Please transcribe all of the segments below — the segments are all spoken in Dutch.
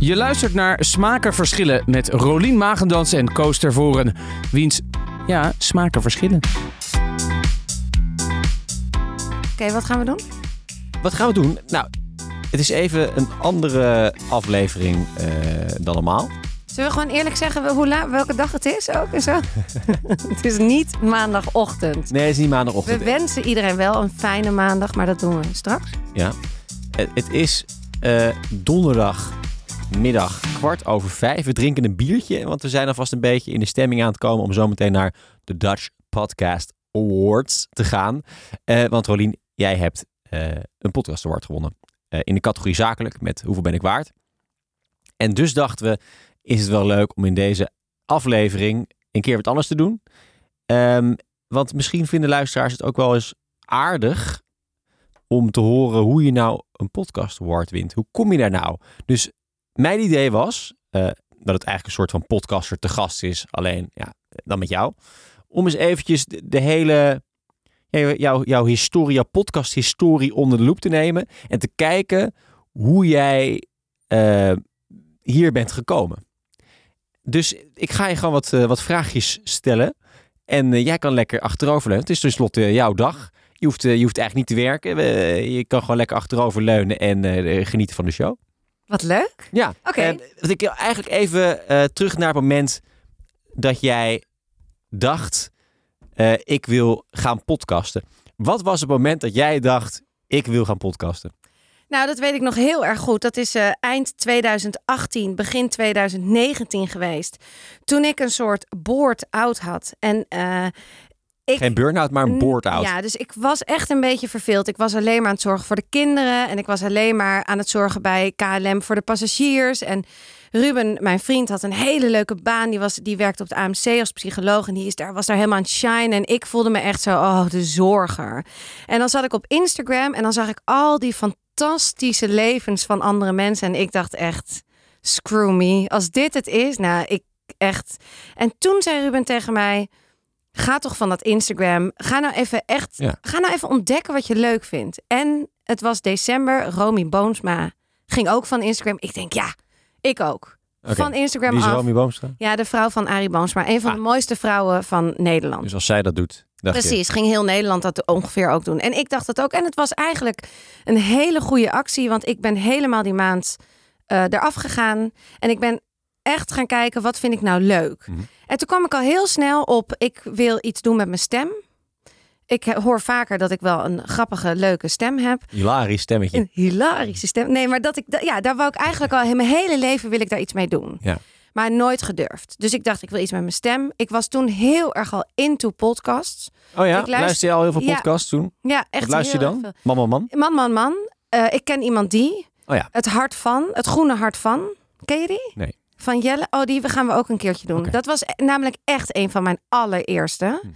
Je luistert naar Smaken Verschillen met Rolien Magendans en Koos Tervoren. Wiens, ja, smaken verschillen. Oké, wat gaan we doen? Wat gaan we doen? Nou, het is even een andere aflevering eh, dan normaal. Zullen we gewoon eerlijk zeggen hoe la- welke dag het is ook en zo? het is niet maandagochtend. Nee, het is niet We maandagochtend. wensen iedereen wel een fijne maandag, maar dat doen we straks. Ja. Het, het is eh, donderdagmiddag kwart over vijf. We drinken een biertje, want we zijn alvast een beetje in de stemming aan het komen om zometeen naar de Dutch Podcast Awards te gaan. Eh, want Rolien, jij hebt eh, een podcast award gewonnen. Eh, in de categorie zakelijk met hoeveel ben ik waard. En dus dachten we, is het wel leuk om in deze aflevering een keer wat anders te doen. Ehm, want misschien vinden luisteraars het ook wel eens aardig om te horen hoe je nou een podcast award wint. Hoe kom je daar nou? Dus mijn idee was eh, dat het eigenlijk een soort van podcaster te gast is, alleen ja, dan met jou. Om eens eventjes de, hele jouw, jouw historie, jouw podcast historie onder de loep te nemen en te kijken hoe jij eh, hier bent gekomen. Dus ik ga je gewoon wat, eh, wat vraagjes stellen. En jij kan lekker achteroverleunen. Het is tenslotte jouw dag. Je hoeft, je hoeft eigenlijk niet te werken. Je kan gewoon lekker achteroverleunen en genieten van de show. Wat leuk. Ja. Oké. Dat ik eigenlijk even eh, terug naar het moment dat jij dacht, eh, ik wil gaan podcasten. Wat was het moment dat jij dacht, ik wil gaan podcasten? Nou, dat weet ik nog heel erg goed. Dat is eh, eind 2018, begin 2019 geweest. Toen ik een soort board-out had. En eh, ik... Geen burn-out, maar een board-out. Ja, dus ik was echt een beetje verveeld. Ik was alleen maar aan het zorgen voor de kinderen. En ik was alleen maar aan het zorgen bij KLM voor de passagiers. En Ruben, mijn vriend, had een hele leuke baan. Die, was, die werkte op de AMC als psycholoog. En die is daar, was daar helemaal aan het shine. En ik voelde me echt zo, oh, de zorger. En dan zat ik op Instagram en dan zag ik al die fantastische levens van andere mensen. En ik dacht echt, screw me. Als dit het is, nou, ik echt. En toen zei Ruben tegen mij... Ga toch van dat Instagram. Ga nou even echt. Ja. Ga nou even ontdekken wat je leuk vindt. En het was december. Romy Boomsma ging ook van Instagram. Ik denk, ja, ik ook. Van Instagram Wie is af. Romy Boomstra? Ja, de vrouw van Arie Boomsma. Een van Ah. de mooiste vrouwen van Nederland. Dus als zij dat doet, dacht je, Precies, ging heel Nederland dat ongeveer ook doen. En ik dacht dat ook. En het was eigenlijk een hele goede actie, want ik ben helemaal die maand eh eraf gegaan. En ik ben echt gaan kijken, wat vind ik nou leuk? Mhm. En toen kwam ik al heel snel op, ik wil iets doen met mijn stem. Ik hoor vaker dat ik wel een grappige, leuke stem heb. hilarisch stemmetje. Een hilarische stem. Nee, maar dat ik, ja, daar wou ik eigenlijk al, mijn hele leven wil ik daar iets mee doen. Ja. Maar nooit gedurfd. Dus ik dacht, ik wil iets met mijn stem. Ik was toen heel erg al into podcasts. Oh ja, Ik luister- luister je al heel veel Ja. podcasts toen? Ja, echt Wat luister je dan? erg Man, man, man. veel. Man, man, man. Eh, ik ken iemand die. Oh ja. Het hart van. Het groene hart van. Ken je die? Nee. Van Jelle. Oh, die gaan we ook een keertje doen. Dat was e- namelijk echt een van mijn allereerste. Hm.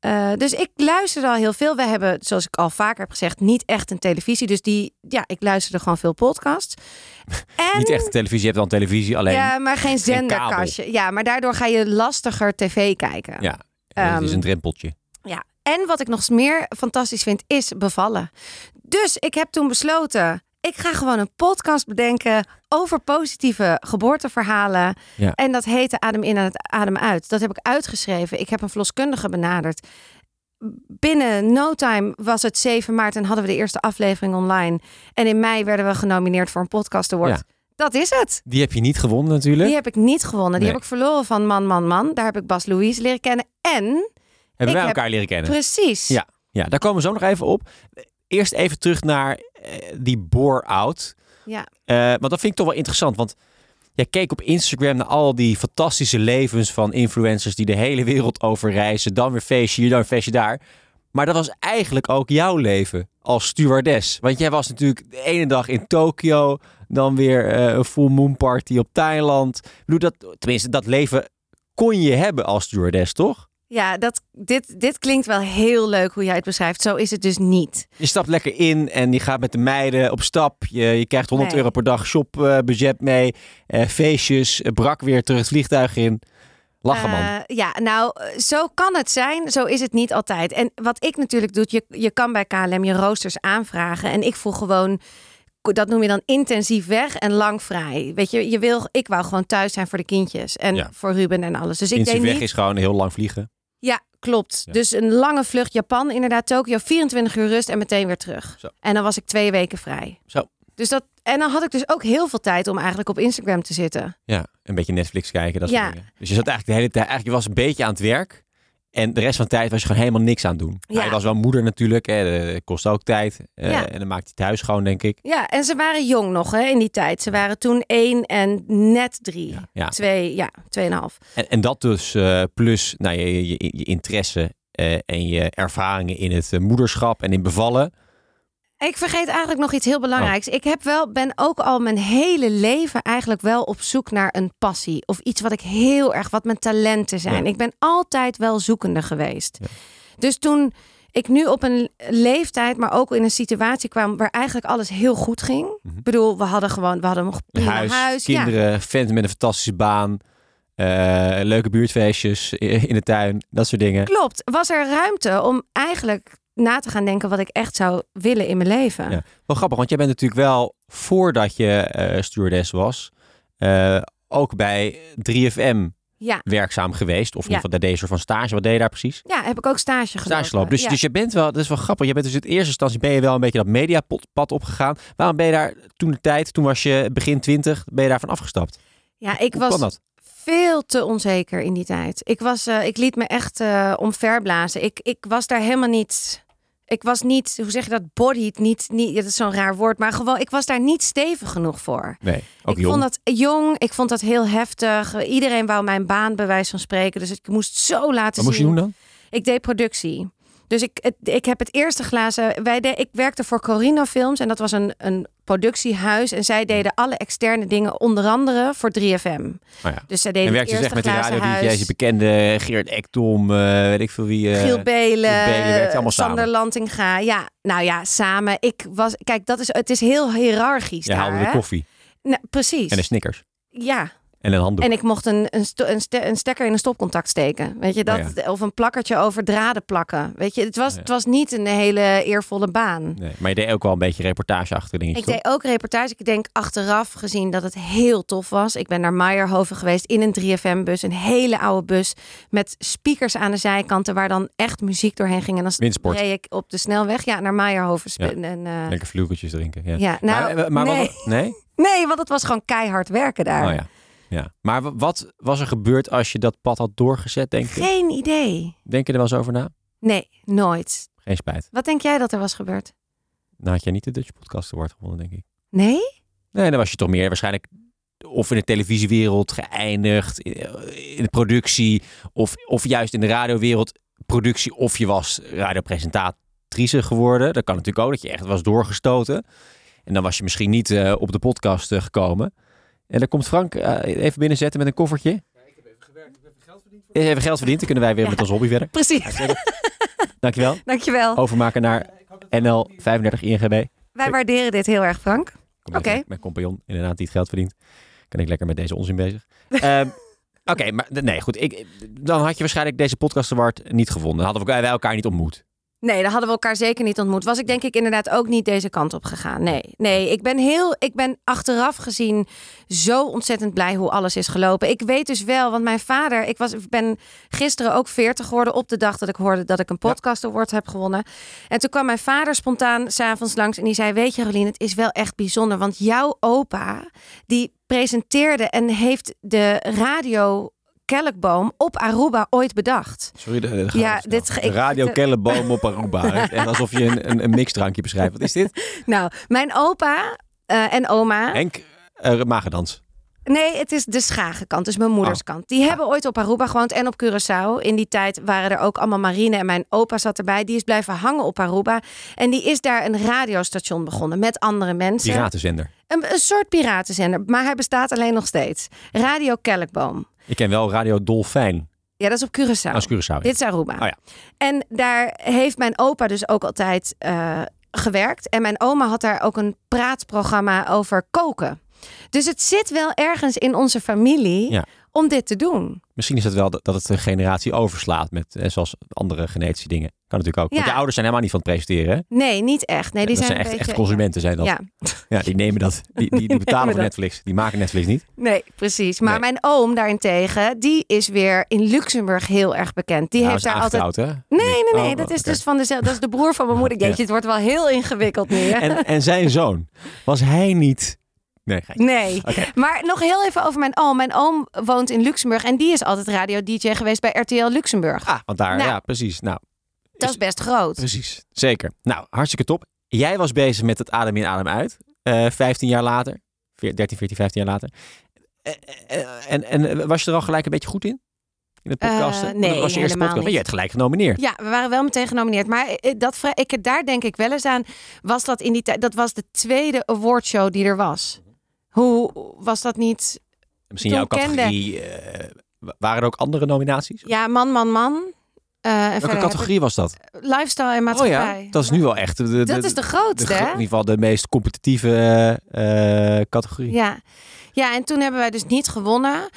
Eh, dus ik luisterde al heel veel. We hebben, zoals ik al vaker heb gezegd, niet echt een televisie. Dus die, ja, ik luisterde gewoon veel podcasts. En, Niet echt televisie, je hebt dan televisie alleen. Ja, maar geen zenderkastje. Ja, maar daardoor ga je lastiger tv kijken. Ja, het is Ehm, een drempeltje. Ja, en wat ik nog meer fantastisch vind, is bevallen. Dus ik heb toen besloten, ik ga gewoon een podcast bedenken over positieve geboorteverhalen. Ja. En dat heette Adem in en het Adem uit. Dat heb ik uitgeschreven. Ik heb een verloskundige benaderd. Binnen no time was het 7 maart en hadden we de eerste aflevering online. En in mei werden we genomineerd voor een podcast award. Ja. Dat is het. Die heb je niet gewonnen natuurlijk. Die heb ik niet gewonnen. Die Nee. heb ik verloren van Man, Man, Man. Daar heb ik Bas Louise leren kennen. En, Hebben wij heb- elkaar leren kennen. precies. Ja. Ja, daar komen we zo nog even op. Eerst even terug naar eh, die bore-out. Ja. Eh, want dat vind ik toch wel interessant. Want jij keek op Instagram naar al die fantastische levens van influencers die de hele wereld over reizen. Dan weer feestje hier, dan weer feestje daar. Maar dat was eigenlijk ook jouw leven als stewardess. Want jij was natuurlijk de ene dag in Tokio, dan weer eh, een full moon party op Thailand. Ik bedoel, dat, tenminste, dat leven kon je hebben als stewardess, toch? Ja, dat, dit, dit klinkt wel heel leuk hoe jij het beschrijft. Zo is het dus niet. Je stapt lekker in en je gaat met de meiden op stap. Je, je krijgt 100 Nee. euro per dag shopbudget mee. eh, feestjes, eh, brak weer terug het vliegtuig in. Lachen man. Eh, ja, nou, zo kan het zijn. Zo is het niet altijd. En wat ik natuurlijk doe, je, je kan bij KLM je roosters aanvragen. En ik vroeg gewoon, dat noem je dan intensief weg en lang vrij. Weet je, je wil, ik wou gewoon thuis zijn voor de kindjes en Ja. voor Ruben en alles. Dus ik Intensief deed weg niet. is gewoon heel lang vliegen. Ja, klopt. Ja. Dus een lange vlucht Japan, inderdaad Tokio, 24 uur rust en meteen weer terug. Zo. En dan was ik twee weken vrij. Zo. Dus dat, en dan had ik dus ook heel veel tijd om eigenlijk op Instagram te zitten. Ja, een beetje Netflix kijken, dat Ja. soort dingen. Dus je zat eigenlijk de hele tijd, eigenlijk je was een beetje aan het werk. En de rest van de tijd was je gewoon helemaal niks aan het doen. Ja. Je was wel moeder natuurlijk, hè, dat kost ook tijd. Eh, Ja. En dan maakt hij het huis schoon, denk ik. Ja, en ze waren jong nog hè, in die tijd. Ze waren toen één en net drie. Ja. Ja. Twee, ja, tweeënhalf. En, en dat dus eh, plus nou, je, je, je interesse eh, en je ervaringen in het moederschap en in bevallen. Ik vergeet eigenlijk nog iets heel Oh. belangrijks. Ik heb wel, ben ook al mijn hele leven eigenlijk wel op zoek naar een passie. Of iets wat ik heel erg, wat mijn talenten zijn. Ja. Ik ben altijd wel zoekende geweest. Ja. Dus toen ik nu op een leeftijd, maar ook in een situatie kwam waar eigenlijk alles heel goed ging. Mhm. Ik bedoel, we hadden gewoon, we hadden nog Een huis, huis. ja. kinderen, vent met een fantastische baan. eh, leuke buurtfeestjes in de tuin, dat soort dingen. Klopt. Was er ruimte om eigenlijk na te gaan denken wat ik echt zou willen in mijn leven? Ja. Wel grappig, want jij bent natuurlijk wel, voordat je eh stewardess was, eh, ook bij 3FM Ja. werkzaam geweest. Of in ieder geval, daar deed je soort van stage. Wat deed je daar precies? Ja, heb ik ook stage gelopen. Dus, Ja. dus je bent wel, dat is wel grappig. Je bent dus in eerste instantie ben je wel een beetje dat mediapad opgegaan. Waarom ben je daar toen de tijd, toen was je begin 20, ben je daarvan afgestapt? ja, ik Hoe was dat? veel te onzeker in die tijd. Ik, was, eh, ik liet me echt eh omverblazen. Ik, ik was daar helemaal niet... Ik was niet, hoe zeg je dat, bodied, niet, niet, dat is zo'n raar woord, maar gewoon, ik was daar niet stevig genoeg voor. Nee, ook ik jong. vond dat jong, ik vond dat heel heftig. Iedereen wou mijn baan bij wijze van spreken, dus ik moest zo laten Wat moest je zien. doen dan? Ik deed productie. Dus ik, het, ik heb het eerste glazen. Wij de, ik werkte voor Corina Films en dat was een, een productiehuis. En zij deden alle externe dingen, onder andere voor 3FM. Oh ja. Dus zij deden En werkte ze echt met glazen radio. DJ's, bekende Geert Ekdom, eh, weet ik veel wie. eh, Giel Belen, Sander. Lantinga. Ja, nou ja, samen. Ik was, kijk, dat is, het is heel hiërarchisch Je daar. haalde de koffie Nou, precies. en de Snickers Ja, en een handdoek. en ik mocht een, een, een, ste- een stekker in een stopcontact steken. Weet je dat? Oh Of een plakkertje over draden plakken. Weet je, het was, Ja. het was niet een hele eervolle baan. Nee, maar je deed ook wel een beetje reportage achter. Ik deed ook reportage. Ik denk achteraf gezien dat het heel tof was. Ik ben naar Meijerhoven geweest in een 3FM-bus. Een hele oude bus met speakers aan de zijkanten... waar dan echt muziek doorheen ging. En dan Windsport. reed ik op de snelweg ja, naar Meijerhoven. Ja. En, eh, Lekker vloegeltjes drinken. Ja. ja, nou, maar, maar nee. wat, nee? nee, want het was gewoon keihard werken daar. Oh ja. Ja. Maar wa- wat was er gebeurd als je dat pad had doorgezet, denk je? Geen idee. Denk je er wel eens over na? Nee, nooit. Geen spijt. Wat denk jij dat er was gebeurd? Nou had jij niet de Dutch Podcast Award gewonnen, denk ik. Nee? Nee, dan was je toch meer waarschijnlijk of in de televisiewereld geëindigd, in in de productie, of, of juist in de radiowereld productie, of je was radiopresentatrice geworden. Dat kan natuurlijk ook, dat je echt was doorgestoten. En dan was je misschien niet eh, op de podcast eh, gekomen. En dan komt Frank eh, even binnenzetten met een koffertje. Even geld verdiend, dan kunnen wij weer Ja. met ons hobby verder. Precies. Dankjewel. Dankjewel. Overmaken naar NL 35 INGB. Wij waarderen dit heel erg, Frank. Even Oké. met Mijn compagnon, inderdaad, die het geld verdient. Kan ik lekker met deze onzin bezig. Ehm, Oké, maar nee, goed. Ik, dan had je waarschijnlijk deze podcast award niet gevonden. Dan hadden we wij elkaar niet ontmoet. Nee, dan hadden we elkaar zeker niet ontmoet. Was ik denk ik inderdaad ook niet deze kant op gegaan. Nee, nee. Ik ben heel, ik ben achteraf gezien zo ontzettend blij hoe alles is gelopen. Ik weet dus wel, want mijn vader, ik was, ik ben gisteren ook 40 geworden op de dag dat ik hoorde dat ik een podcast award heb gewonnen. En toen kwam mijn vader spontaan s'avonds langs en die zei: Weet je, Rolien, het is wel echt bijzonder, want jouw opa die presenteerde en heeft de radio Kelkboom op Aruba ooit bedacht. Sorry, de, de, Ja, dit ik- Radio Kellenboom op Aruba. en alsof je een, een, een mixdrankje beschrijft. Wat is dit? Nou, mijn opa eh, en oma. Henk uh, Magendans. Nee, het is de Schagenkant, dus mijn moeders Oh. kant. Die hebben ooit op Aruba gewoond en op Curaçao. In die tijd waren er ook allemaal marine en mijn opa zat erbij. Die is blijven hangen op Aruba. En die is daar een radiostation begonnen met andere mensen. Piratenzender. Een, een soort piratenzender, maar hij bestaat alleen nog steeds. Radio Kelkboom. Ik ken wel Radio Dolfijn. Ja, dat is op Curaçao. Als Curaçao. ja. Dit is Aruba. Oh ja. En daar heeft mijn opa dus ook altijd eh, gewerkt. En mijn oma had daar ook een praatprogramma over koken. Dus het zit wel ergens in onze familie Ja. om dit te doen. Misschien is het wel dat het een generatie overslaat met, eh, zoals andere genetische dingen. Kan natuurlijk ook. Want Ja. je ouders zijn helemaal niet van het presenteren. hè? Nee, niet echt. Nee, die dat zijn, echt, beetje, echt consumenten zijn dat. Ja. Ja, die nemen dat. Die, die, die betalen voor. Netflix. Die maken Netflix niet. Nee, precies. Maar Nee. mijn oom daarentegen, die is weer in Luxemburg heel erg bekend. Die Ja, heeft is daar altijd. hè? Nee, nee, nee. Oh, dat is dus van dezelfde. Dat is de broer van mijn moeder. Ja. Jeetje, het wordt wel heel ingewikkeld nu. hè? En, en zijn zoon, was hij niet... Nee. Nee. Maar nog heel even over mijn oom. Mijn oom woont in Luxemburg en die is altijd radio-dj geweest bij RTL Luxemburg. Ah, want daar, Nou. ja, precies. Nou, dat is best groot. precies. Zeker. Nou, hartstikke top. Jij was bezig met het adem in, adem uit. eh 15 jaar later. Veer- 13, 14, 15 jaar later. Eh, eh, En, en was je er al gelijk een beetje goed in? In het podcasten? Nee, dat was je eerste helemaal podcast. Maar je werd gelijk genomineerd. Ja, we waren wel meteen genomineerd. Maar dat, vra- ik, daar denk ik wel eens aan. Was dat in die tijd? Dat was de tweede awardshow die er was. Hoe was dat niet? Misschien jouw categorie. eh, wa- waren er ook andere nominaties? Ja, man, man, man. En Welke categorie was dat? Lifestyle en Oh maatschappij. ja, dat is nu wel echt de, de, Dat is de de grootste, gro- in ieder geval de meest competitieve eh, categorie. Ja. ja, en toen hebben wij dus niet gewonnen.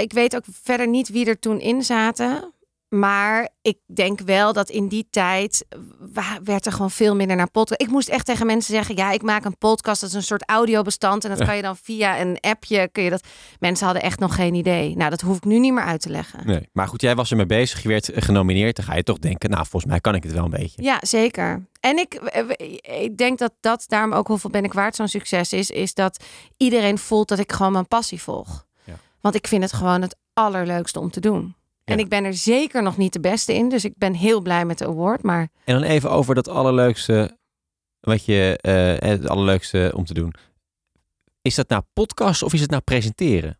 Ik weet ook verder niet wie er toen in zaten. Maar ik denk wel dat in die tijd werd er gewoon veel minder naar podcast. Ik moest echt tegen mensen zeggen: ja, ik maak een podcast. Dat is een soort audiobestand. En dat kan je dan via een appje. Kun je dat. Mensen hadden echt nog geen idee. Nou, dat hoef ik nu niet meer uit te leggen. Nee, maar goed, jij was ermee bezig. Je werd genomineerd. Dan ga je toch denken, nou, volgens mij kan ik het wel een beetje. Ja, zeker. En ik, ik denk dat dat daarom ook hoeveel ben ik waard zo'n succes is. Is dat iedereen voelt dat ik gewoon mijn passie volg. Ja. Want ik vind het gewoon het allerleukste om te doen. En Ja. ik ben er zeker nog niet de beste in. Dus ik ben heel blij met de award. Maar En dan even over dat allerleukste, wat je, eh, het allerleukste om te doen. Is dat nou podcast of is het nou presenteren?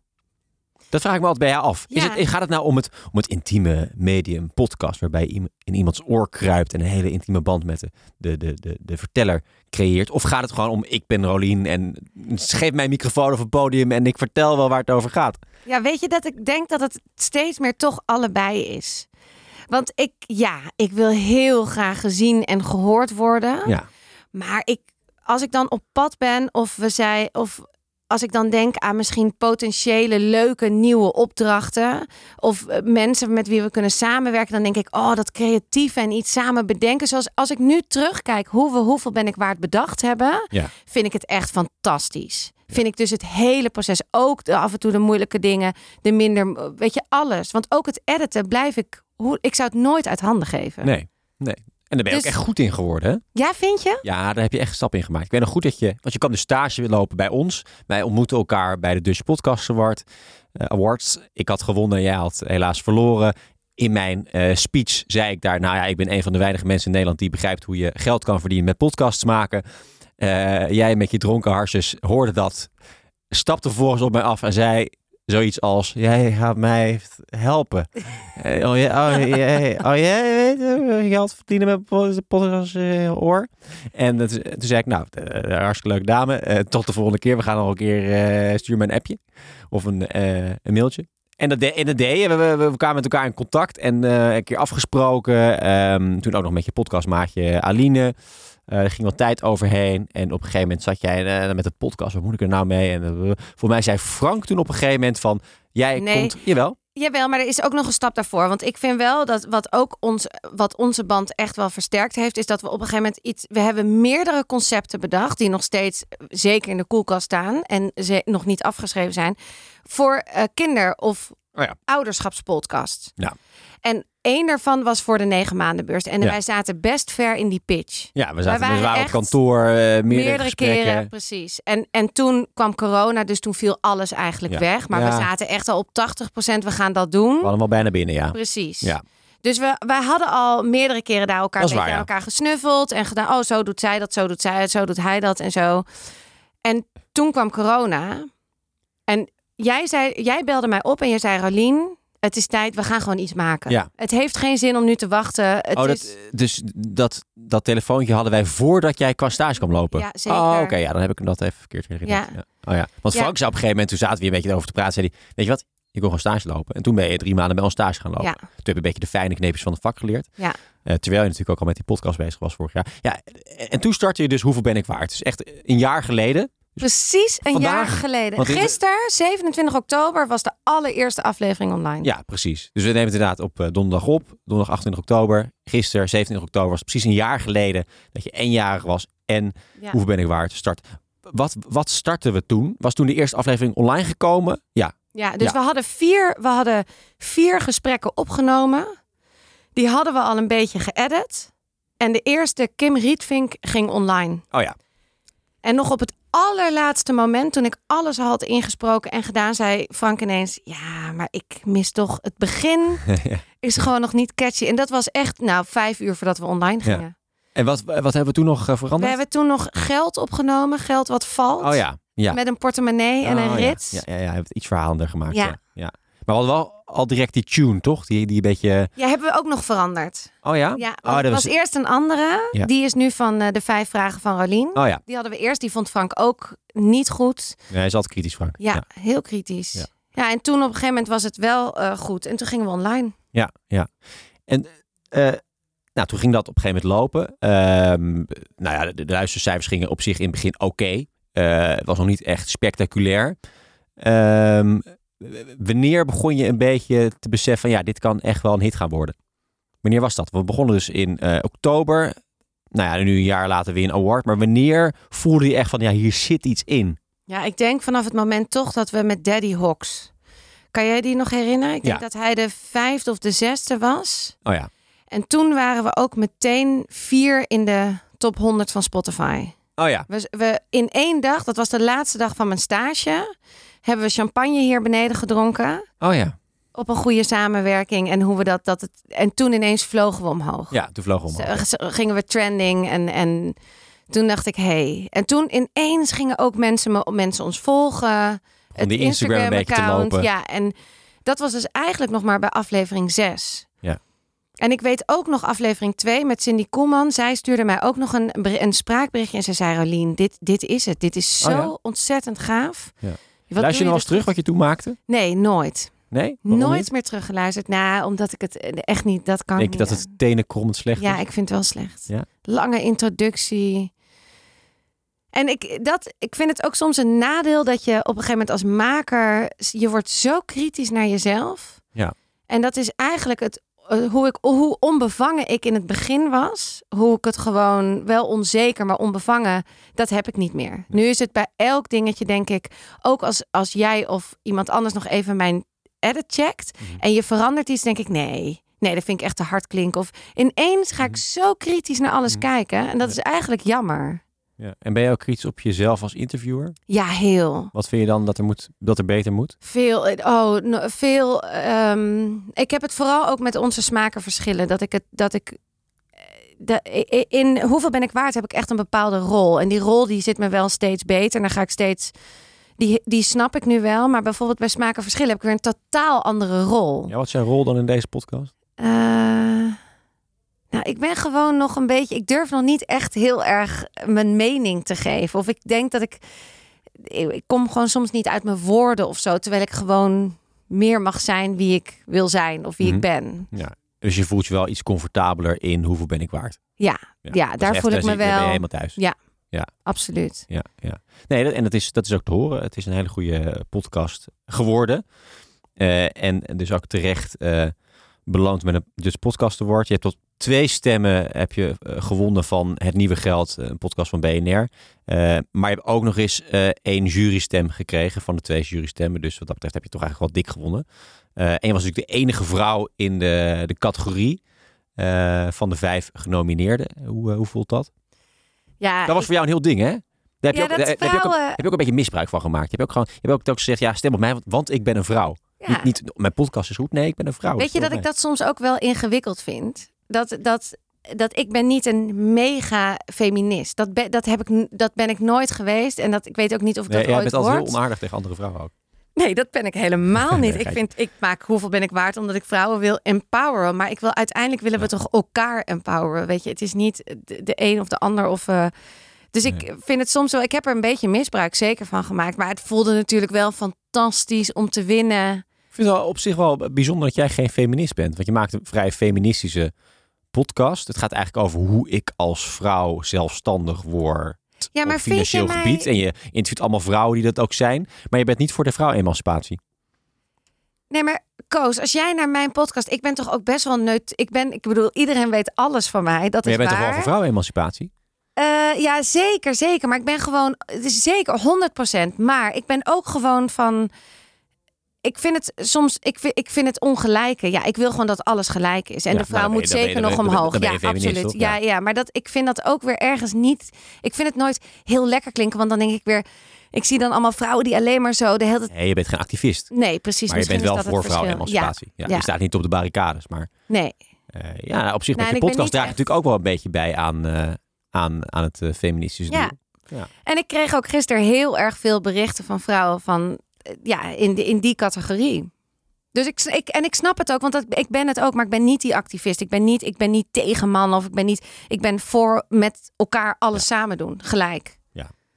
Dat vraag ik me altijd bij jou af. Is Ja. het, gaat het nou om het, om het intieme medium podcast, waarbij je in iemands oor kruipt en een hele intieme band met de, de, de, de, de verteller creëert? Of gaat het gewoon om, ik ben Rolien en geef mij een microfoon of een podium en ik vertel wel waar het over gaat? ja, weet je dat ik denk dat het steeds meer toch allebei is. Want ik, ja, ik wil heel graag gezien en gehoord worden. Ja. Maar ik, als ik dan op pad ben of we zei, of als ik dan denk aan misschien potentiële leuke nieuwe opdrachten of eh, mensen met wie we kunnen samenwerken, dan denk ik, oh, dat creatieve en iets samen bedenken. Zoals als ik nu terugkijk hoe we hoeveel ben ik waard bedacht hebben, Ja. vind ik het echt fantastisch. Vind ik dus het hele proces, ook de, af en toe de moeilijke dingen, de minder, weet je, alles. Want ook het editen blijf ik, hoe, ik zou het nooit uit handen geven. Nee, nee. En daar ben je Dus- ook echt goed in geworden, hè? Ja, vind je? Ja, daar heb je echt een stap in gemaakt. Ik weet nog goed dat je, want je kan dus stage lopen bij ons. Wij ontmoeten elkaar bij de Dutch Podcast Award, eh, Awards. Ik had gewonnen, jij had helaas verloren. In mijn eh, speech zei ik daar, nou ja, ik ben een van de weinige mensen in Nederland die begrijpt hoe je geld kan verdienen met podcasts maken. Eh, jij met je dronken harsjes hoorde dat, stapte vervolgens op mij af en zei zoiets als, jij gaat mij helpen. Eh, oh, ja, oh, jij, oh, jij weet eh, geld verdienen met pod- podcast eh, oor. En dat, toen zei ik, nou, eh, hartstikke leuke dame. Eh, tot de volgende keer. We gaan nog een keer, eh, stuur me een appje. Of een, eh, een mailtje. En dat, de, en deed. We, we, kwamen met elkaar in contact. En eh, een keer afgesproken. Ehm, toen ook nog met je podcastmaatje Aline. Eh, er ging wat tijd overheen. En op een gegeven moment zat jij eh, met de podcast. Wat moet ik er nou mee? En eh, voor mij zei Frank toen op een gegeven moment van... Jij Nee. komt... Jawel. Jawel, maar er is ook nog een stap daarvoor. Want ik vind wel dat wat ook ons, wat onze band echt wel versterkt heeft, is dat we op een gegeven moment iets. We hebben meerdere concepten bedacht, die nog steeds zeker in de koelkast staan en ze nog niet afgeschreven zijn. Voor kinder- of Oh ja. ouderschapspodcast. Ja. En één daarvan was voor de negen maandenbeurs. En Ja. wij zaten best ver in die pitch. Ja, we zaten, waren we waren op kantoor. eh, meerdere, gesprekken. keren, precies. En, en toen kwam corona, dus toen viel alles eigenlijk Ja. weg. Maar Ja. we zaten echt al op 80%, we gaan dat doen. We hadden al bijna binnen, ja. Precies. Ja. Dus we, wij hadden al meerdere keren daar elkaar, waar, aan elkaar gesnuffeld en gedaan. Oh, zo doet zij dat, zo doet zij het, zo doet hij dat en zo. En toen kwam corona. En jij, zei, jij belde mij op en je zei: Rolien, het is tijd, we gaan gewoon iets maken. Ja. Het heeft geen zin om nu te wachten. Het oh, is, dus dat, dat telefoontje hadden wij voordat jij qua stage kwam lopen? Ja, zeker. Oh, oké. Ja, dan heb ik hem dat even verkeerd herinnerd. Ja. Ja. Oh ja. Want. Frank zei op een gegeven moment, toen zaten we hier een beetje over te praten, zei hij, weet je wat, ik wil gewoon stage lopen. En toen ben je drie maanden bij ons stage gaan lopen. Ja. Toen heb je een beetje de fijne kneepjes van het vak geleerd. Ja. Eh, terwijl je natuurlijk ook al met die podcast bezig was vorig jaar. Ja, en toen startte je dus Hoeveel ben ik waard? Dus echt een jaar geleden. Precies een jaar geleden. Gisteren, 27 oktober, was de allereerste aflevering online. Ja, precies. Dus we nemen het inderdaad op eh, donderdag op. Donderdag 28 oktober. Gisteren, 27 oktober, was precies een jaar geleden dat je eenjarig was. En Ja. Hoeveel ben ik waard? Start. Wat, wat startten we toen? Was toen de eerste aflevering online gekomen? Ja. Ja, dus Ja. We, hadden vier, we hadden vier gesprekken opgenomen. Die hadden we al een beetje geëdit. En de eerste, Kim Rietvink, ging online. Oh ja. En nog op het allerlaatste moment, toen ik alles had ingesproken en gedaan, zei Frank ineens: Ja, maar ik mis toch het begin. Is gewoon nog niet catchy. En dat was echt, nou, vijf uur voordat we online Ja. gingen. En wat, wat hebben we toen nog eh, We veranderd? hebben toen nog geld opgenomen, geld wat valt. Oh ja. Ja. Met een portemonnee en een Oh, ja. rits. Ja, ja, ja, je hebt het iets verhalender gemaakt. Ja. Ja. Ja. Maar we hadden wel al direct die tune, toch? Die, die beetje... Ja, hebben we ook nog veranderd. Oh ja? Ja, oh, dat was eerst een andere. Ja. Die is nu van eh, de vijf vragen van Rolien. Oh ja. Die hadden we eerst. Die vond Frank ook niet goed. Nee, hij is altijd kritisch, Frank. Ja, heel kritisch. Ja. Ja. en toen op een gegeven moment was het wel eh, goed. En toen gingen we online. Ja, ja. En eh, nou, toen ging dat op een gegeven moment lopen. Ehm, nou ja, de, de luistercijfers gingen op zich in het begin oké. Het was nog niet echt spectaculair. Ehm, wanneer begon je een beetje te beseffen van ja, dit kan echt wel een hit gaan worden? Wanneer was dat? We begonnen dus in eh, oktober. Nou ja, nu een jaar later weer een award. Maar wanneer voelde je echt van ja, hier zit iets in? Ja, ik denk vanaf het moment toch dat we met Daddy Hawks. Kan jij die nog herinneren? Ik denk Ja. dat hij de vijfde of de zesde was. Oh ja. En toen waren we ook meteen vier in de top 100 van Spotify. Oh ja. We, we in één dag, dat was de laatste dag van mijn stage, hebben we champagne hier beneden gedronken. Oh ja. Op een goede samenwerking en hoe we dat, dat het. En toen ineens vlogen we omhoog. Ja, toen vloog we omhoog. Gingen we trending en, en toen dacht ik, hey. En toen ineens gingen ook mensen, me, mensen ons volgen. Om die Instagram een beetje te lopen. Ja, en dat was dus eigenlijk nog maar bij aflevering 6. Ja. En ik weet ook nog aflevering 2 met Cindy Koeman. Zij stuurde mij ook nog een, een spraakberichtje. En ze zei, Rolien, dit, dit is het. Dit is zo Oh ja? ontzettend gaaf. Ja. Wat Luister je nog eens terug wat je toen maakte? Nee, nooit. Nee? Waarom nooit niet? meer teruggeluisterd. Nou, omdat ik het eh, echt niet, dat kan Denk ik je dat het tenenkrommend slecht ja, is? ik vind het wel slecht. Ja? Lange introductie. En ik, dat, ik vind het ook soms een nadeel dat je op een gegeven moment als maker... je wordt zo kritisch naar jezelf. Ja. En dat is eigenlijk het, hoe, ik, hoe onbevangen ik in het begin was. Hoe ik het gewoon wel onzeker, maar onbevangen... dat heb ik niet meer. Nu is het bij elk dingetje, denk ik... ook als, als jij of iemand anders nog even mijn edit checkt... Mhm. en je verandert iets, denk ik nee... Nee, dat vind ik echt te hard klinken. Of ineens ga ik zo kritisch naar alles Mhm. kijken. En dat is eigenlijk jammer. Ja. En ben je ook kritisch op jezelf als interviewer? Ja, heel. Wat vind je dan dat er, moet, dat er beter moet? Veel. Oh, no- veel. ehm, ik heb het vooral ook met onze smakenverschillen. Dat ik het. Dat ik. eh, De, in hoeveel ben ik waard heb ik echt een bepaalde rol. En die rol die zit me wel steeds beter. En dan ga ik steeds. Die, die snap ik nu wel. Maar bijvoorbeeld bij smakenverschillen heb ik weer een totaal andere rol. Ja, wat is jouw rol dan in deze podcast? Eh, nou, ik ben gewoon nog een beetje. Ik durf nog niet echt heel erg mijn mening te geven. Of ik denk dat ik. Ik kom gewoon soms niet uit mijn woorden of zo. Terwijl ik gewoon meer mag zijn wie ik wil zijn of wie Mhm. ik ben. Ja. Dus je voelt je wel iets comfortabeler in hoeveel ben ik waard? Ja, ja, daar voel ik me daar ben je wel. helemaal thuis. Ja. Absoluut. Ja, ja. Nee, dat- en dat is, dat is ook te horen. Het is een hele goede podcast geworden. Eh, en dus ook terecht eh, beloond met een dus podcast award. Je hebt tot twee stemmen heb je eh, gewonnen van Het Nieuwe Geld, een podcast van BNR. Eh, maar je hebt ook nog eens eh, één jurystem gekregen van de twee jurystemmen. Dus wat dat betreft heb je toch eigenlijk wel dik gewonnen. Eh, en je was natuurlijk de enige vrouw in de, de categorie van de vijf genomineerden. Hoe, hoe voelt dat? Ja, Dat was voor jou een heel ding, hè? Daar heb, Ja, je ook, dat daar heb, je ook, vrouwen- heb je ook een beetje misbruik van gemaakt. Je hebt ook gewoon, je hebt ook, ook gezegd, ja, stem op mij, want, want ik ben een vrouw. ja. Niet, niet, mijn podcast is goed, nee, ik ben een vrouw. Weet je dat ik dat soms ook wel ingewikkeld vind? Dat, dat, dat ik ben niet een mega feminist. Dat, ben, dat, heb ik, dat ben ik nooit geweest. En dat, ik weet ook niet of ik Nee, dat jij ooit bent altijd heel onaardig tegen andere vrouwen ook. Nee, dat ben ik helemaal niet. Nee, ik vind, ik maak hoeveel ben ik waard omdat ik vrouwen wil empoweren. Maar ik wil uiteindelijk willen we toch elkaar empoweren. Weet je, het is niet de, de een of de ander of. eh, dus ik vind het soms wel. Ik heb er een beetje misbruik zeker van gemaakt. Maar het voelde natuurlijk wel fantastisch om te winnen. Ik vind het wel op zich wel bijzonder dat jij geen feminist bent. Want je maakt een vrij feministische podcast. Het gaat eigenlijk over hoe ik als vrouw zelfstandig word. Ja, maar op vind je financieel mij- gebied. En je interviewt allemaal vrouwen die dat ook zijn. Maar je bent niet voor de vrouwemancipatie. Nee, maar Koos, als jij naar mijn podcast... Ik ben toch ook best wel neut... Ik ben, ik bedoel, iedereen weet alles van mij. Dat Maar is jij bent waar. toch wel voor vrouwemancipatie? Eh, ja, zeker, zeker. Maar ik ben gewoon, het is zeker 100%. Maar ik ben ook gewoon van. Ik vind het soms, ik vind, ik vind het ongelijke. Ja, ik wil gewoon dat alles gelijk is. En Ja, de vrouw nou, moet je- zeker nog ben omhoog. ben Ja, absoluut. Ja, Ja. ja, maar dat, ik vind dat ook weer ergens niet. Ik vind het nooit heel lekker klinken. Want dan denk ik weer. Ik zie dan allemaal vrouwen die alleen maar zo de hele tijd. Nee, je bent geen activist. Nee, precies. Maar je bent wel voor vrouwemancipatie. Ja, ja. Je staat niet op de barricades. Maar Nee. eh, ja, nou, op zich Nou, met je podcast niet draag je echt- natuurlijk ook wel een beetje bij aan, eh, aan, aan het eh, feministische Ja. doel. En ik kreeg ook gisteren heel erg veel berichten van vrouwen van ja, in, in die categorie. Dus ik, ik, en ik snap het ook, want dat, ik ben het ook, maar ik ben niet die activist. Ik ben niet, ik ben niet tegen mannen of ik ben niet, ik ben voor met elkaar alles samen doen, gelijk.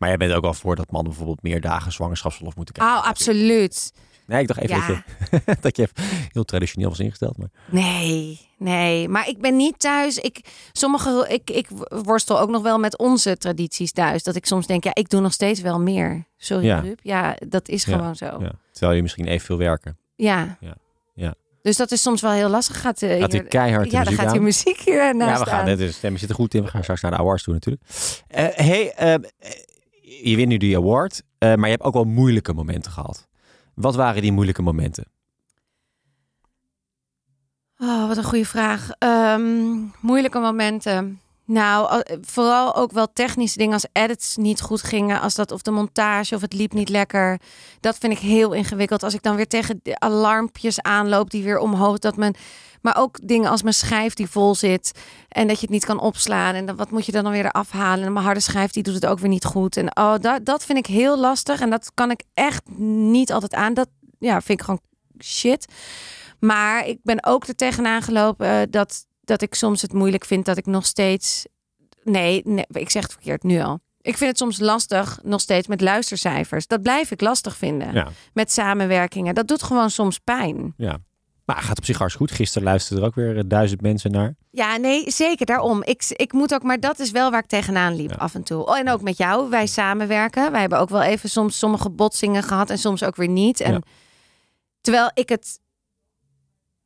Maar jij bent ook wel voor dat mannen bijvoorbeeld meer dagen zwangerschapsverlof moeten krijgen. Oh, absoluut. Nee, ik dacht even Ja. dat, je, dat je heel traditioneel was ingesteld. Maar... Nee, nee. Maar ik ben niet thuis. Ik, sommige, ik, ik worstel ook nog wel met onze tradities thuis. Dat ik soms denk, ja, ik doe nog steeds wel meer. Sorry, Ja. Ja, dat is Ja, gewoon zo. Ja. Terwijl je misschien evenveel werken. Ja. Ja, ja. Dus dat is soms wel heel lastig. Gaat, eh, Gaat hier- hier keihard de ja, dan gaat aan. die muziek hier naast Ja, we gaan. aan. De stemmen zitten goed in. We gaan straks naar de awards toe natuurlijk. Eh hey, eh, je wint nu die award. maar je hebt ook wel moeilijke momenten gehad. Wat waren die moeilijke momenten? Oh, wat een goede vraag. Ehm, moeilijke momenten. Nou, al- vooral ook wel technische dingen als edits niet goed gingen. Als dat of de montage of het liep niet lekker. Dat vind ik heel ingewikkeld. Als ik dan weer tegen de alarmpjes aanloop die weer omhoog. Dat men, maar ook dingen als mijn schijf die vol zit. En dat je het niet kan opslaan. En dan, wat moet je dan weer eraf halen? En mijn harde schijf die doet het ook weer niet goed. En oh, dat, dat vind ik heel lastig. En dat kan ik echt niet altijd aan. Dat ja, vind ik gewoon shit. Maar ik ben ook er tegenaan gelopen eh, dat, dat ik soms het moeilijk vind dat ik nog steeds. Nee, nee, ik zeg het verkeerd nu al. Ik vind het soms lastig nog steeds met luistercijfers. Dat blijf ik lastig vinden. Ja. Met samenwerkingen. Dat doet gewoon soms pijn. ja. Maar het gaat op zich hartstikke goed. Gisteren luisterden er ook weer eh, duizend mensen naar. Ja, nee, zeker daarom. Ik, ik moet ook, maar dat is wel waar ik tegenaan liep Ja. af en toe. Oh, en ook met jou. Wij samenwerken. Wij hebben ook wel even soms sommige botsingen gehad en soms ook weer niet. En Ja. terwijl ik het.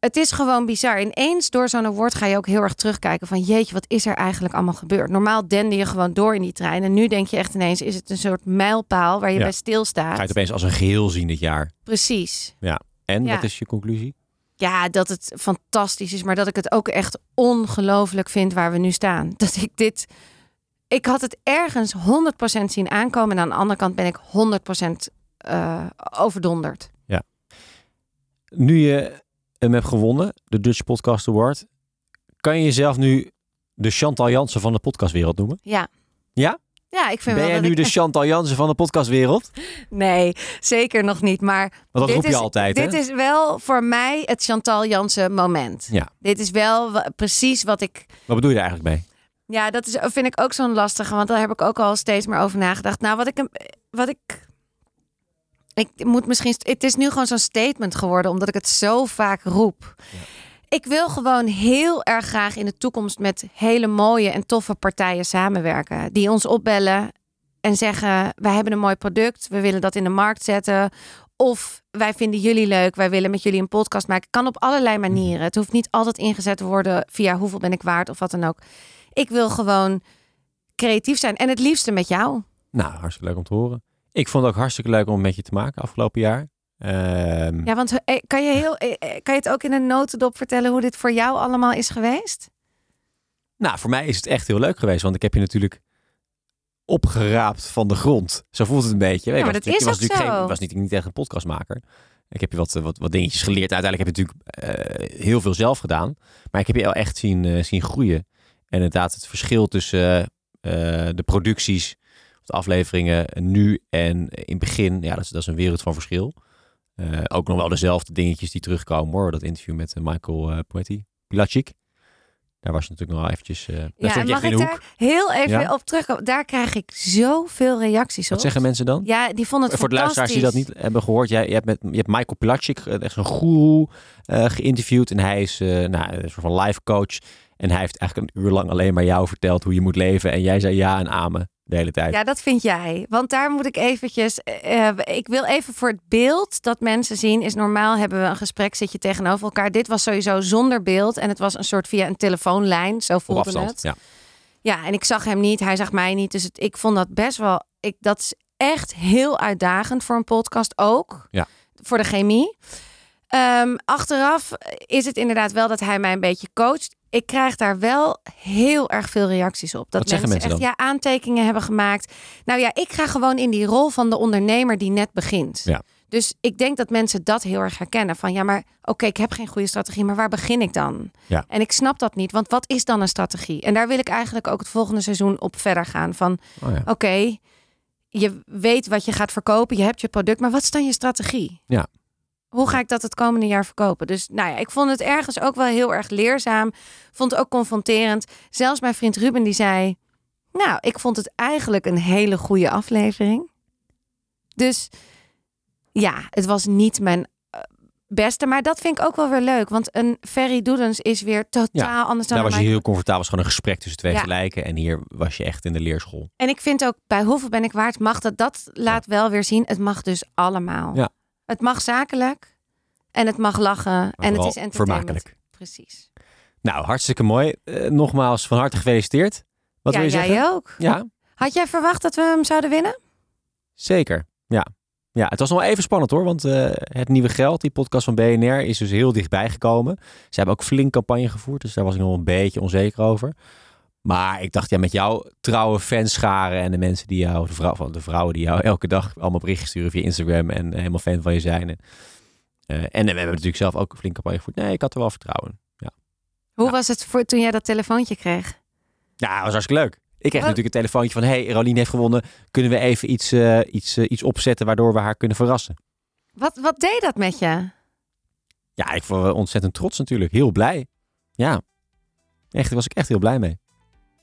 Het is gewoon bizar. Ineens door zo'n award ga je ook heel erg terugkijken van jeetje, wat is er eigenlijk allemaal gebeurd? Normaal dende je gewoon door in die trein. En nu denk je echt ineens, is het een soort mijlpaal waar je Ja. bij stilstaat? Ga je het opeens als een geheel zien dit jaar. Precies. En Ja. wat is je conclusie? Ja, dat het fantastisch is, maar dat ik het ook echt ongelooflijk vind waar we nu staan. Dat ik dit. Ik had het ergens 100% zien aankomen. En aan de andere kant ben ik 100% eh overdonderd. Nu je hem hebt gewonnen, de Dutch Podcast Award, kan je jezelf nu de Chantal Jansen van de podcastwereld noemen? Ja. Ja? Ja, ik vind Ben wel jij dat nu ik... de Chantal Jansen van de podcastwereld? Nee, zeker nog niet. Maar Want dat roep je is, altijd, Dit hè? is wel voor mij het Chantal Jansen moment. Ja. Dit is wel precies wat ik Wat bedoel je daar eigenlijk mee? Ja, dat is, vind ik ook zo'n lastige, want daar heb ik ook al steeds meer over nagedacht. Nou, wat ik, wat ik, ik moet misschien, het is nu gewoon zo'n statement geworden, omdat ik het zo vaak roep. Ik wil gewoon heel erg graag in de toekomst met hele mooie en toffe partijen samenwerken, die ons opbellen en zeggen: wij hebben een mooi product, we willen dat in de markt zetten. Of wij vinden jullie leuk, wij willen met jullie een podcast maken. Kan op allerlei manieren. Het hoeft niet altijd ingezet te worden via hoeveel ben ik waard of wat dan ook. Ik wil gewoon creatief zijn. En het liefste met jou. Nou, hartstikke leuk om te horen. Ik vond het ook hartstikke leuk om met je te maken afgelopen jaar. Ehm, Ja, want eh, kan je, heel, eh, eh, kan je het ook in een notendop vertellen hoe dit voor jou allemaal is geweest? Nou, voor mij is het echt heel leuk geweest, want ik heb je natuurlijk opgeraapt van de grond. Zo voelt het een beetje. Ja, Ik maar was dat natuurlijk- is was natuurlijk zo. geen, was niet, niet echt een podcastmaker. Ik heb je wat, wat, wat dingetjes geleerd. Uiteindelijk heb je natuurlijk heel veel zelf gedaan. Maar ik heb je wel echt zien, zien groeien. En inderdaad, het verschil tussen de producties, de afleveringen nu en in het begin, ja, dat is, dat is een wereld van verschil. Eh, ook nog wel dezelfde dingetjes die terugkomen hoor. Dat interview met eh, Michael uh, Poetti, Pilacic. Daar was je natuurlijk nog eventjes... eh daar Ja, en mag ik de hoek. daar heel even Ja? op terugkomen? Daar krijg ik zoveel reacties op. Wat zeggen mensen dan? Ja, die vonden het Voor de luisteraars die dat niet hebben gehoord, jij, je, hebt met, je hebt Michael Pilacic, eh, echt zo'n goeroe, eh, geïnterviewd. En hij is eh, nou, een soort van life coach. En hij heeft eigenlijk een uur lang alleen maar jou verteld hoe je moet leven. En jij zei ja en amen. De hele tijd. Ja, dat vind jij. Want daar moet ik eventjes... eh, eh, ik wil even voor het beeld dat mensen zien... is normaal hebben we een gesprek, zit je tegenover elkaar. Dit was sowieso zonder beeld. En het was een soort via een telefoonlijn. Zo voelde afstand. het. Ja. Ja, en ik zag hem niet, hij zag mij niet. Dus het, ik vond dat best wel. Ik, dat is echt heel uitdagend voor een podcast ook. Ja. Voor de chemie. Ehm, achteraf is het inderdaad wel dat hij mij een beetje coacht. Ik krijg daar wel heel erg veel reacties op. Dat Wat mensen echt ja, aantekeningen hebben gemaakt. Nou ja, ik ga gewoon in die rol van de ondernemer die net begint. Ja. Dus ik denk dat mensen dat heel erg herkennen. Van ja, maar oké, ik heb geen goede strategie, maar waar begin ik dan? Ja. En ik snap dat niet, want wat is dan een strategie? En daar wil ik eigenlijk ook het volgende seizoen op verder gaan. Van Oh, ja. oké, je weet wat je gaat verkopen, je hebt je product, maar wat is dan je strategie? Ja. Hoe ga ik dat het komende jaar verkopen? Dus nou ja, ik vond het ergens ook wel heel erg leerzaam. Vond het ook confronterend. Zelfs mijn vriend Ruben die zei, nou, ik vond het eigenlijk een hele goede aflevering. Dus ja, het was niet mijn eh, beste, maar dat vind ik ook wel weer leuk, want een Ferry Doedens is weer totaal anders dan Daar was je mijn- heel comfortabel. Was gewoon een gesprek tussen twee Ja. gelijken. En hier was je echt in de leerschool. En ik vind ook bij hoeveel ben ik waard mag dat. Dat laat wel weer zien. Het mag dus allemaal. Ja. Het mag zakelijk en het mag lachen en het is entertainment. vermakelijk. Precies. Nou, hartstikke mooi. Eh, nogmaals van harte gefeliciteerd. Wat ja, wil je jij zeggen? ook. Ja, Had jij verwacht dat we hem zouden winnen? zeker. Ja. ja, het was nog wel even spannend hoor. Want eh, het nieuwe geld, die podcast van BNR, is dus heel dichtbij gekomen. Ze hebben ook flink campagne gevoerd. Dus daar was ik nog een beetje onzeker over. Maar ik dacht, ja, met jouw trouwe fanscharen en de mensen die jou, de, vrouw, van de vrouwen die jou elke dag allemaal berichten sturen via Instagram en helemaal fan van je zijn. En, eh, en we hebben natuurlijk zelf ook een flink campagne gevoerd. Nee, ik had er wel vertrouwen. Hoe Ja. was het voor toen jij dat telefoontje kreeg? Ja, dat was hartstikke leuk. Ik kreeg Oh. natuurlijk een telefoontje van... hey, Rolien heeft gewonnen. Kunnen we even iets, eh, iets, eh, iets opzetten... waardoor we haar kunnen verrassen? Wat, wat deed dat met je? Ja, ik was ontzettend trots natuurlijk. Heel blij. Ja. Echt, daar was ik echt heel blij mee.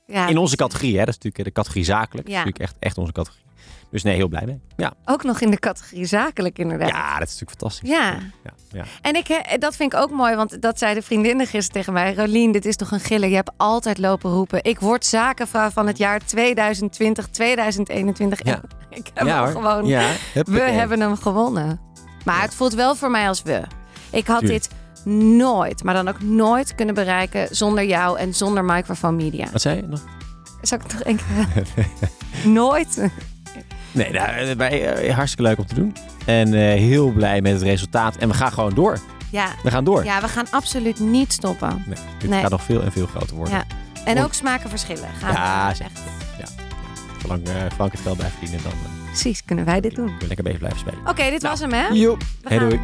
Ja, In onze categorie, hè. Dat is natuurlijk de categorie zakelijk. Ja. Dat is natuurlijk echt, echt onze categorie. Dus nee, heel blij mee. Ja. Ook nog in de categorie zakelijk inderdaad. ja, dat is natuurlijk fantastisch. Ja. ja, ja. En ik, eh, dat vind ik ook mooi, want dat zei de vriendinnen gisteren tegen mij. Rolien, dit is toch een giller. Je hebt altijd lopen roepen. Ik word zakenvrouw van het jaar 2020, 2021. Ja. Ik heb ja, gewoon. Ja, We hebben hem gewonnen. Maar het voelt wel voor mij als we. Ik had dit nooit, maar dan ook nooit kunnen bereiken zonder jou en zonder Microphone Media. Wat zei je nog? Zal ik het nog één keer? nooit. Nee, nou, eh, wij, eh, hartstikke leuk om te doen. En eh, heel blij met het resultaat. En we gaan gewoon door. Ja. We gaan door. ja, we gaan absoluut niet stoppen. Nee, dit Nee. gaat nog veel en veel groter worden. Ja. En ook smaken verschillen. Gaan Ja, we zeker. echt. Zolang eh, Frank het geld blijft verdienen, dan Precies, kunnen wij dit doen. kunnen we lekker bezig blijven spelen. Oké, dit was hem hè? Joep. Hey, gaan. doei.